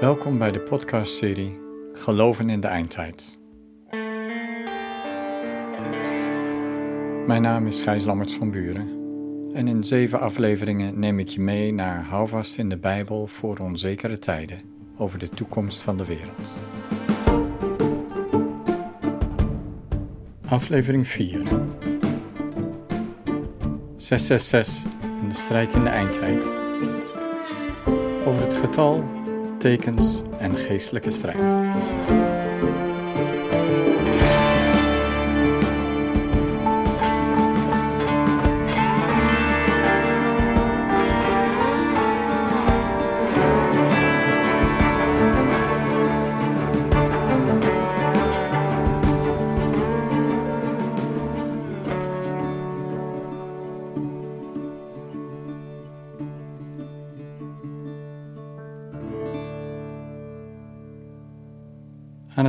Welkom bij de podcastserie Geloven in de Eindtijd. Mijn naam is Gijs Lammerts van Buren en in zeven afleveringen neem ik je mee naar Houvast in de Bijbel voor onzekere tijden over de toekomst van de wereld. Aflevering 4 666 in de strijd in de eindtijd over het getal tekens en geestelijke strijd.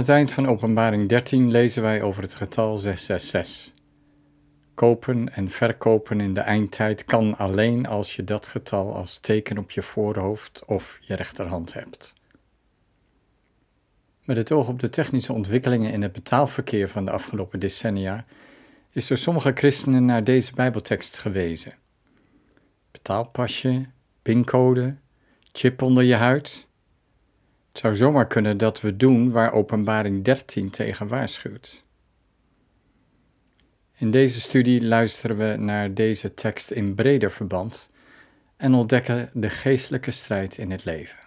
Het eind van Openbaring 13 lezen wij over het getal 666. Kopen en verkopen in de eindtijd kan alleen als je dat getal als teken op je voorhoofd of je rechterhand hebt. Met het oog op de technische ontwikkelingen in het betaalverkeer van de afgelopen decennia is door sommige christenen naar deze Bijbeltekst gewezen. Betaalpasje, pincode, chip onder je huid het zou zomaar kunnen dat we doen waar Openbaring 13 tegen waarschuwt. In deze studie luisteren we naar deze tekst in breder verband en ontdekken de geestelijke strijd in het leven.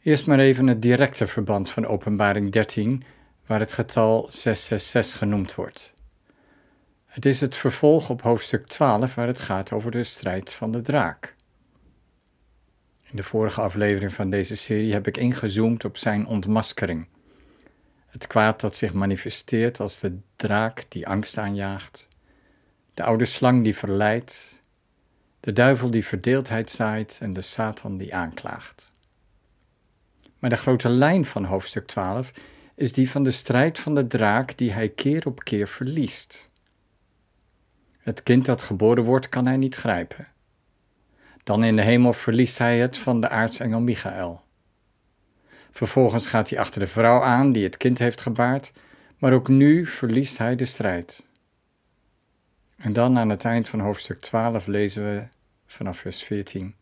Eerst maar even het directe verband van Openbaring 13, waar het getal 666 genoemd wordt. Het is het vervolg op hoofdstuk 12, waar het gaat over de strijd van de draak. In de vorige aflevering van deze serie heb ik ingezoomd op zijn ontmaskering. Het kwaad dat zich manifesteert als de draak die angst aanjaagt, de oude slang die verleidt, de duivel die verdeeldheid zaait en de Satan die aanklaagt. Maar de grote lijn van hoofdstuk 12 is die van de strijd van de draak die hij keer op keer verliest. Het kind dat geboren wordt kan hij niet grijpen. Dan in de hemel verliest hij het van de aartsengel Michael. Vervolgens gaat hij achter de vrouw aan die het kind heeft gebaard, maar ook nu verliest hij de strijd. En dan aan het eind van hoofdstuk 12 lezen we vanaf vers 14.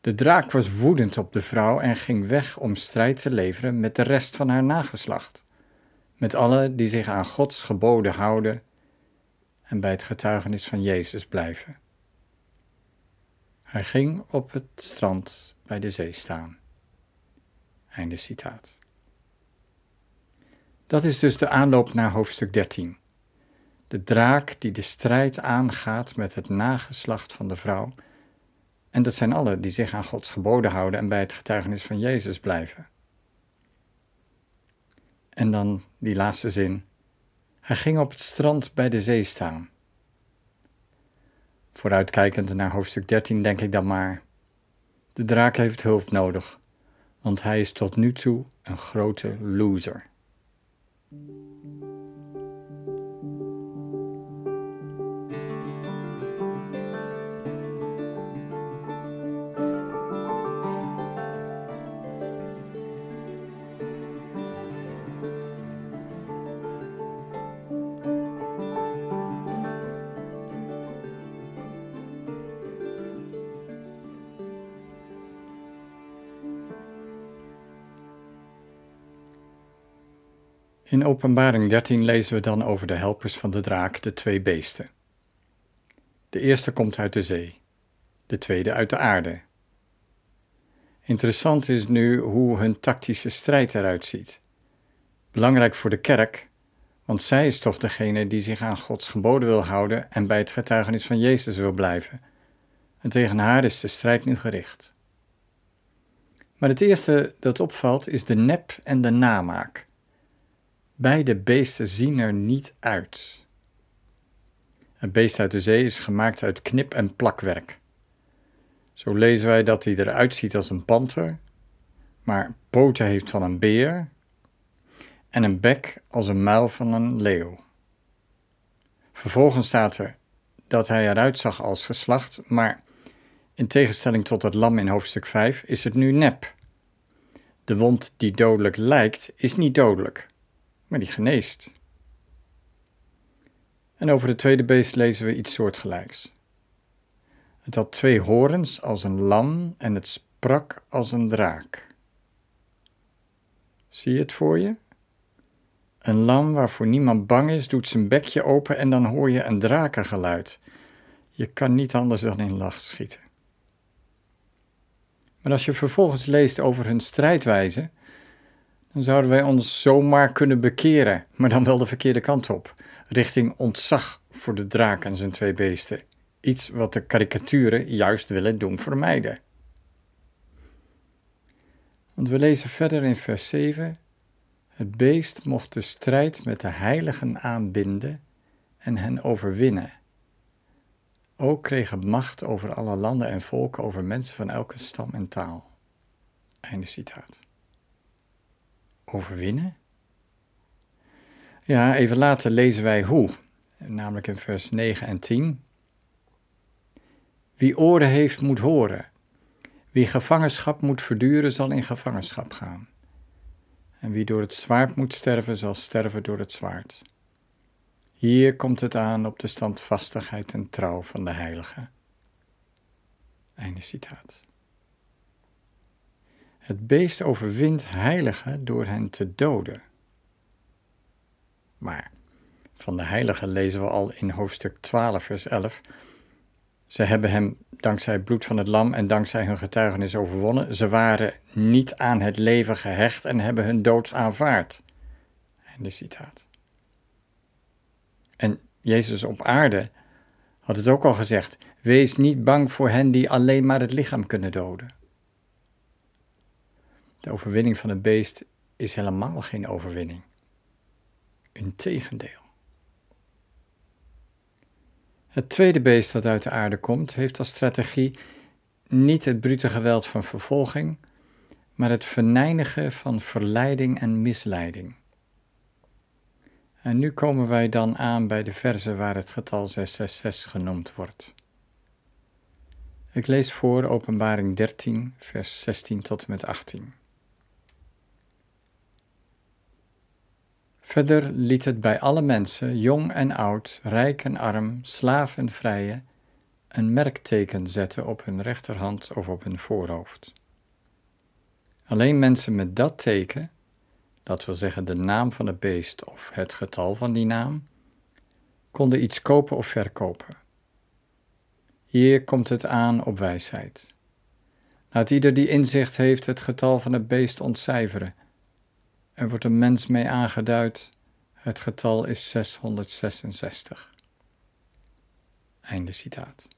De draak was woedend op de vrouw en ging weg om strijd te leveren met de rest van haar nageslacht, met alle die zich aan Gods geboden houden en bij het getuigenis van Jezus blijven. Hij ging op het strand bij de zee staan. Einde citaat. Dat is dus de aanloop naar hoofdstuk 13. De draak die de strijd aangaat met het nageslacht van de vrouw. En dat zijn alle die zich aan Gods geboden houden en bij het getuigenis van Jezus blijven. En dan die laatste zin. Hij ging op het strand bij de zee staan. Vooruitkijkend naar hoofdstuk 13 denk ik dan maar. De draak heeft hulp nodig, want hij is tot nu toe een grote loser. In Openbaring 13 lezen we dan over de helpers van de draak, de twee beesten. De eerste komt uit de zee, de tweede uit de aarde. Interessant is nu hoe hun tactische strijd eruit ziet. Belangrijk voor de kerk, want zij is toch degene die zich aan Gods geboden wil houden en bij het getuigenis van Jezus wil blijven. En tegen haar is de strijd nu gericht. Maar het eerste dat opvalt is de nep en de namaak. Beide beesten zien er niet uit. Het beest uit de zee is gemaakt uit knip- en plakwerk. Zo lezen wij dat hij eruit ziet als een panter, maar poten heeft van een beer en een bek als een muil van een leeuw. Vervolgens staat er dat hij eruit zag als geslacht, maar In tegenstelling tot het lam in hoofdstuk 5 is het nu nep. De wond die dodelijk lijkt, is niet dodelijk, maar die geneest. En over het tweede beest lezen we iets soortgelijks. Het had twee horens als een lam en het sprak als een draak. Zie je het voor je? Een lam waarvoor niemand bang is, doet zijn bekje open en dan hoor je een drakengeluid. Je kan niet anders dan in lach schieten. Maar als je vervolgens leest over hun strijdwijze, dan zouden wij ons zomaar kunnen bekeren, maar dan wel de verkeerde kant op, richting ontzag voor de draak en zijn twee beesten. Iets wat de karikaturen juist willen doen vermijden. Want we lezen verder in vers 7: Het beest mocht de strijd met de heiligen aanbinden en hen overwinnen. Ook kreeg het macht over alle landen en volken, over mensen van elke stam en taal. Einde citaat. Overwinnen? Ja, even later lezen wij hoe, namelijk in vers 9 en 10. Wie oren heeft, moet horen. Wie gevangenschap moet verduren, zal in gevangenschap gaan. En wie door het zwaard moet sterven, zal sterven door het zwaard. Hier komt het aan op de standvastigheid en trouw van de heilige. Einde citaat. Het beest overwint heiligen door hen te doden. Maar van de heiligen lezen we al in hoofdstuk 12, vers 11. Ze hebben hem dankzij het bloed van het lam en dankzij hun getuigenis overwonnen. Ze waren niet aan het leven gehecht en hebben hun dood aanvaard. Einde citaat. En Jezus op aarde had het ook al gezegd: wees niet bang voor hen die alleen maar het lichaam kunnen doden. De overwinning van het beest is helemaal geen overwinning. Integendeel. Het tweede beest dat uit de aarde komt, heeft als strategie niet het brute geweld van vervolging, maar het verneinigen van verleiding en misleiding. En nu komen wij dan aan bij de verse waar het getal 666 genoemd wordt. Ik lees voor Openbaring 13, vers 16 tot en met 18. Verder liet het bij alle mensen, jong en oud, rijk en arm, slaaf en vrije, een merkteken zetten op hun rechterhand of op hun voorhoofd. Alleen mensen met dat teken dat wil zeggen de naam van het beest of het getal van die naam, konden iets kopen of verkopen. Hier komt het aan op wijsheid. Laat ieder die inzicht heeft het getal van het beest ontcijferen. Er wordt een mens mee aangeduid. Het getal is 666. Einde citaat.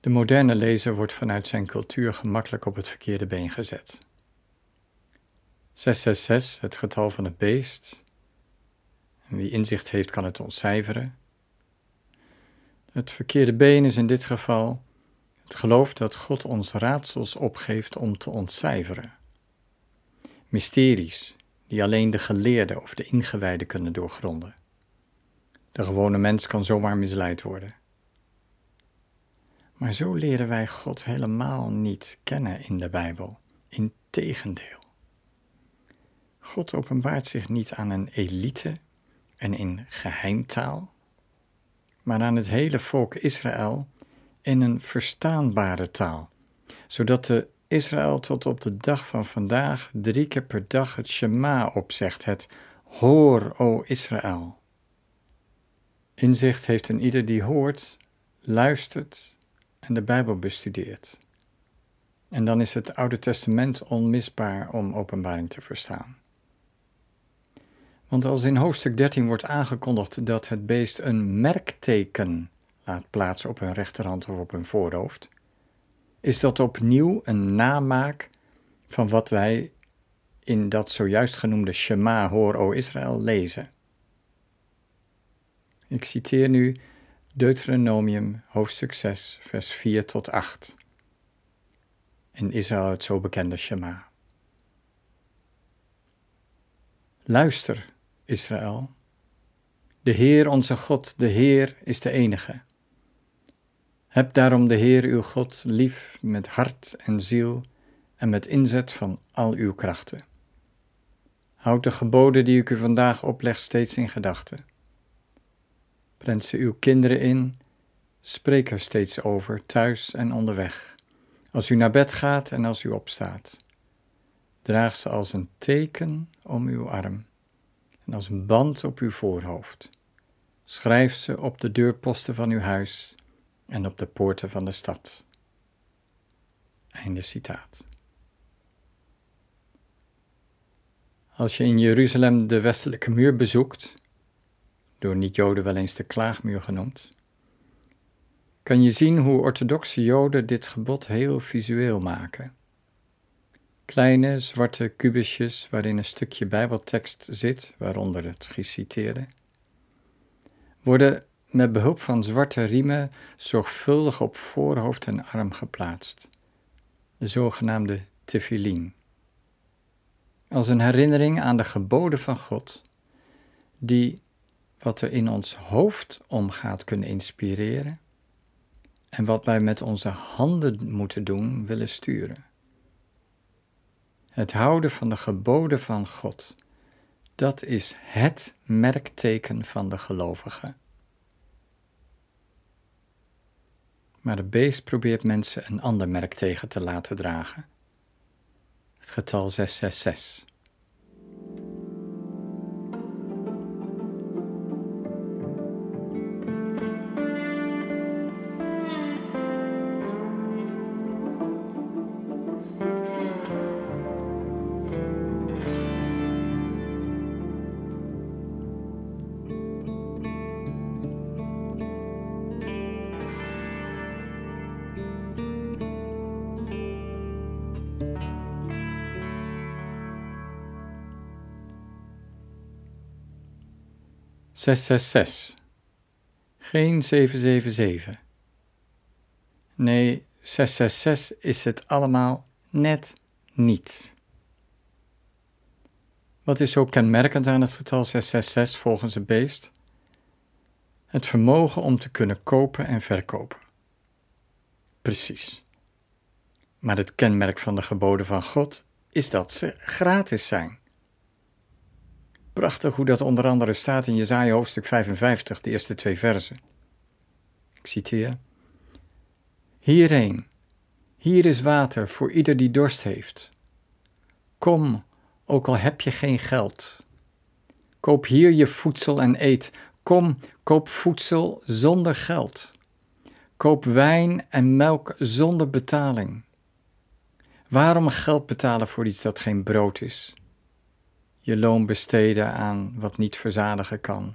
De moderne lezer wordt vanuit zijn cultuur gemakkelijk op het verkeerde been gezet. 666, het getal van het beest. En wie inzicht heeft, kan het ontcijferen. Het verkeerde been is in dit geval het geloof dat God ons raadsels opgeeft om te ontcijferen. Mysteries die alleen de geleerden of de ingewijden kunnen doorgronden. De gewone mens kan zomaar misleid worden. Maar zo leren wij God helemaal niet kennen in de Bijbel. Integendeel. God openbaart zich niet aan een elite en in geheimtaal, maar aan het hele volk Israël in een verstaanbare taal, zodat de Israël tot op de dag van vandaag drie keer per dag het Shema opzegt, het Hoor, o Israël. Inzicht heeft een ieder die hoort, luistert en de Bijbel bestudeert. En dan is het Oude Testament onmisbaar om openbaring te verstaan. Want als in hoofdstuk 13 wordt aangekondigd dat het beest een merkteken laat plaatsen op hun rechterhand of op hun voorhoofd, is dat opnieuw een namaak van wat wij in dat zojuist genoemde Shema, hoor o Israël, lezen. Ik citeer nu Deuteronomium hoofdstuk 6, vers 4 tot 8. In Israël het zo bekende Shema. Luister, Israël. De Heer onze God, de Heer is de enige. Heb daarom de Heer uw God lief met hart en ziel en met inzet van al uw krachten. Houd de geboden die ik u vandaag opleg steeds in gedachten. Prent ze uw kinderen in, spreek er steeds over, thuis en onderweg, als u naar bed gaat en als u opstaat. Draag ze als een teken om uw arm en als een band op uw voorhoofd. Schrijf ze op de deurposten van uw huis en op de poorten van de stad. Einde citaat. Als je in Jeruzalem de westelijke muur bezoekt, door niet-Joden wel eens de klaagmuur genoemd, kan je zien hoe orthodoxe Joden dit gebod heel visueel maken. Kleine zwarte kubusjes waarin een stukje Bijbeltekst zit, waaronder het geciteerde, worden met behulp van zwarte riemen zorgvuldig op voorhoofd en arm geplaatst, de zogenaamde tefillin. Als een herinnering aan de geboden van God, die wat er in ons hoofd omgaat kunnen inspireren en wat wij met onze handen moeten doen willen sturen. Het houden van de geboden van God, dat is het merkteken van de gelovige. Maar de beest probeert mensen een ander merk tegen te laten dragen. Het getal 666. 666. Geen 777. Nee, 666 is het allemaal net niet. Wat is zo kenmerkend aan het getal 666 volgens het beest? Het vermogen om te kunnen kopen en verkopen. Precies. Maar het kenmerk van de geboden van God is dat ze gratis zijn. Prachtig hoe dat onder andere staat in Jezaja hoofdstuk 55, de eerste twee versen. Ik citeer. Hierheen, hier is water voor ieder die dorst heeft. Kom, ook al heb je geen geld. Koop hier je voedsel en eet. Kom, koop voedsel zonder geld. Koop wijn en melk zonder betaling. Waarom geld betalen voor iets dat geen brood is? Je loon besteden aan wat niet verzadigen kan.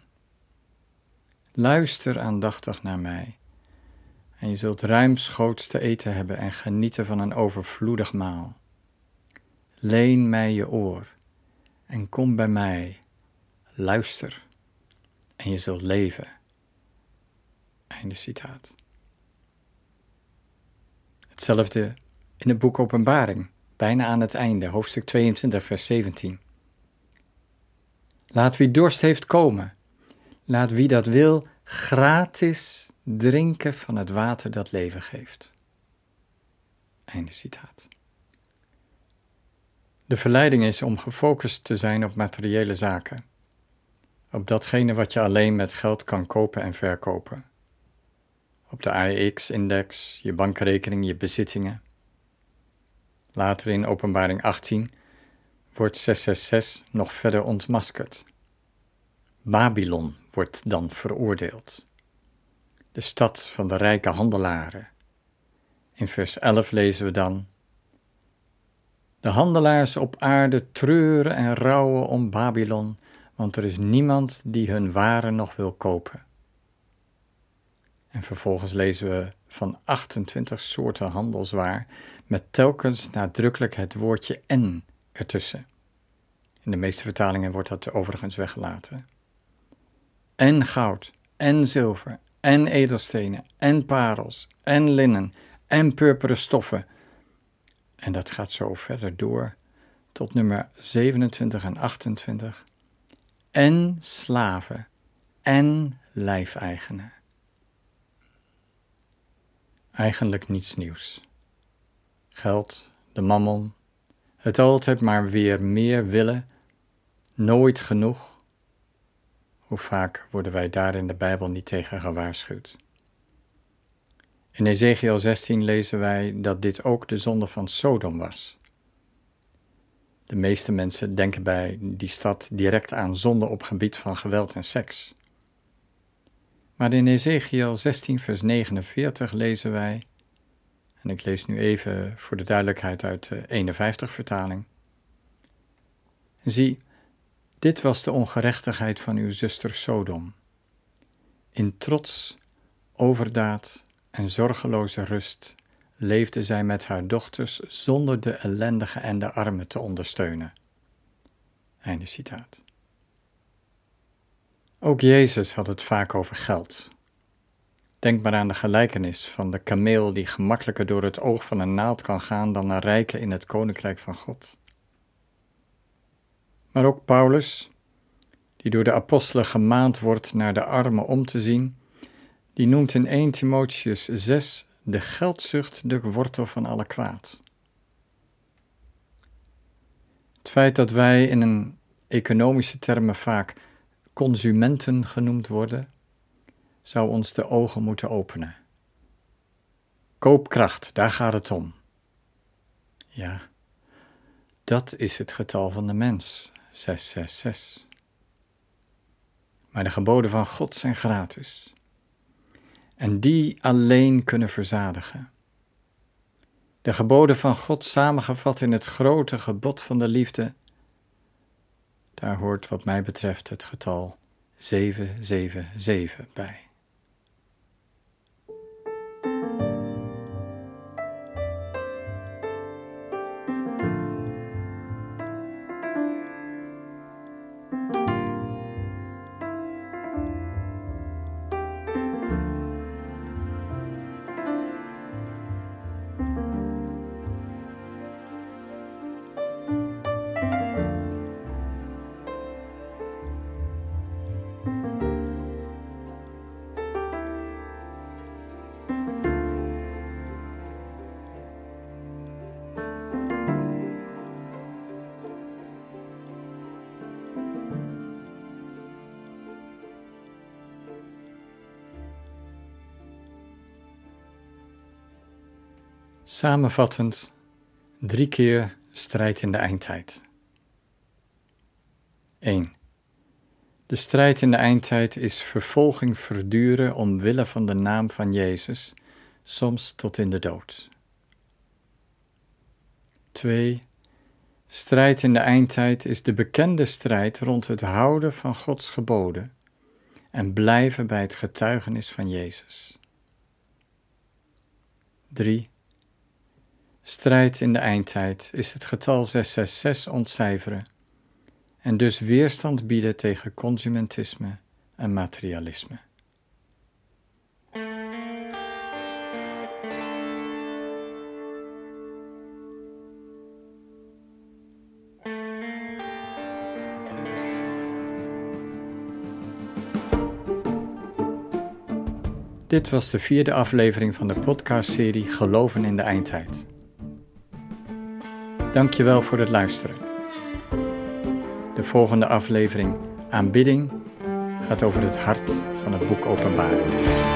Luister aandachtig naar mij, en je zult ruimschoots te eten hebben en genieten van een overvloedig maal. Leen mij je oor en kom bij mij, luister, en je zult leven. Einde citaat. Hetzelfde in het boek Openbaring, bijna aan het einde, hoofdstuk 22, vers 17. Laat wie dorst heeft komen. Laat wie dat wil gratis drinken van het water dat leven geeft. Einde citaat. De verleiding is om gefocust te zijn op materiële zaken. Op datgene wat je alleen met geld kan kopen en verkopen. Op de AEX-index, je bankrekening, je bezittingen. Later in Openbaring 18 wordt 666 nog verder ontmaskerd. Babylon wordt dan veroordeeld. De stad van de rijke handelaren. In vers 11 lezen we dan: De handelaars op aarde treuren en rouwen om Babylon, want er is niemand die hun waren nog wil kopen. En vervolgens lezen we van 28 soorten handelswaar, met telkens nadrukkelijk het woordje en ertussen. In de meeste vertalingen wordt dat overigens weggelaten. En goud, en zilver, en edelstenen, en parels, en linnen, en purperen stoffen. En dat gaat zo verder door tot nummer 27 en 28. En slaven, en lijfeigenen. Eigenlijk niets nieuws. Geld, de mammon, het altijd maar weer meer willen, nooit genoeg. Hoe vaak worden wij daar in de Bijbel niet tegen gewaarschuwd? In Ezekiel 16 lezen wij dat dit ook de zonde van Sodom was. De meeste mensen denken bij die stad direct aan zonde op gebied van geweld en seks. Maar in Ezekiel 16, vers 49 lezen wij, ik lees nu even voor de duidelijkheid uit de 51 vertaling. Zie, dit was de ongerechtigheid van uw zuster Sodom. In trots, overdaad en zorgeloze rust leefde zij met haar dochters zonder de ellendige en de armen te ondersteunen. Einde citaat. Ook Jezus had het vaak over geld. Denk maar aan de gelijkenis van de kameel die gemakkelijker door het oog van een naald kan gaan dan een rijke in het koninkrijk van God. Maar ook Paulus, die door de apostelen gemaand wordt naar de armen om te zien, die noemt in 1 Timotheus 6 de geldzucht de wortel van alle kwaad. Het feit dat wij in een economische termen vaak consumenten genoemd worden, zou ons de ogen moeten openen. Koopkracht, daar gaat het om. Ja, dat is het getal van de mens, 666. Maar de geboden van God zijn gratis. En die alleen kunnen verzadigen. De geboden van God samengevat in het grote gebod van de liefde daar hoort wat mij betreft het getal 777 bij. Samenvattend, drie keer strijd in de eindtijd. 1. De strijd in de eindtijd is vervolging verduren omwille van de naam van Jezus, soms tot in de dood. 2. Strijd in de eindtijd is de bekende strijd rond het houden van Gods geboden en blijven bij het getuigenis van Jezus. 3. Strijd in de eindtijd is het getal 666 ontcijferen en dus weerstand bieden tegen consumentisme en materialisme. Dit was de vierde aflevering van de podcastserie Geloven in de Eindtijd. Dankjewel voor het luisteren. De volgende aflevering Aanbidding gaat over het hart van het boek Openbaring.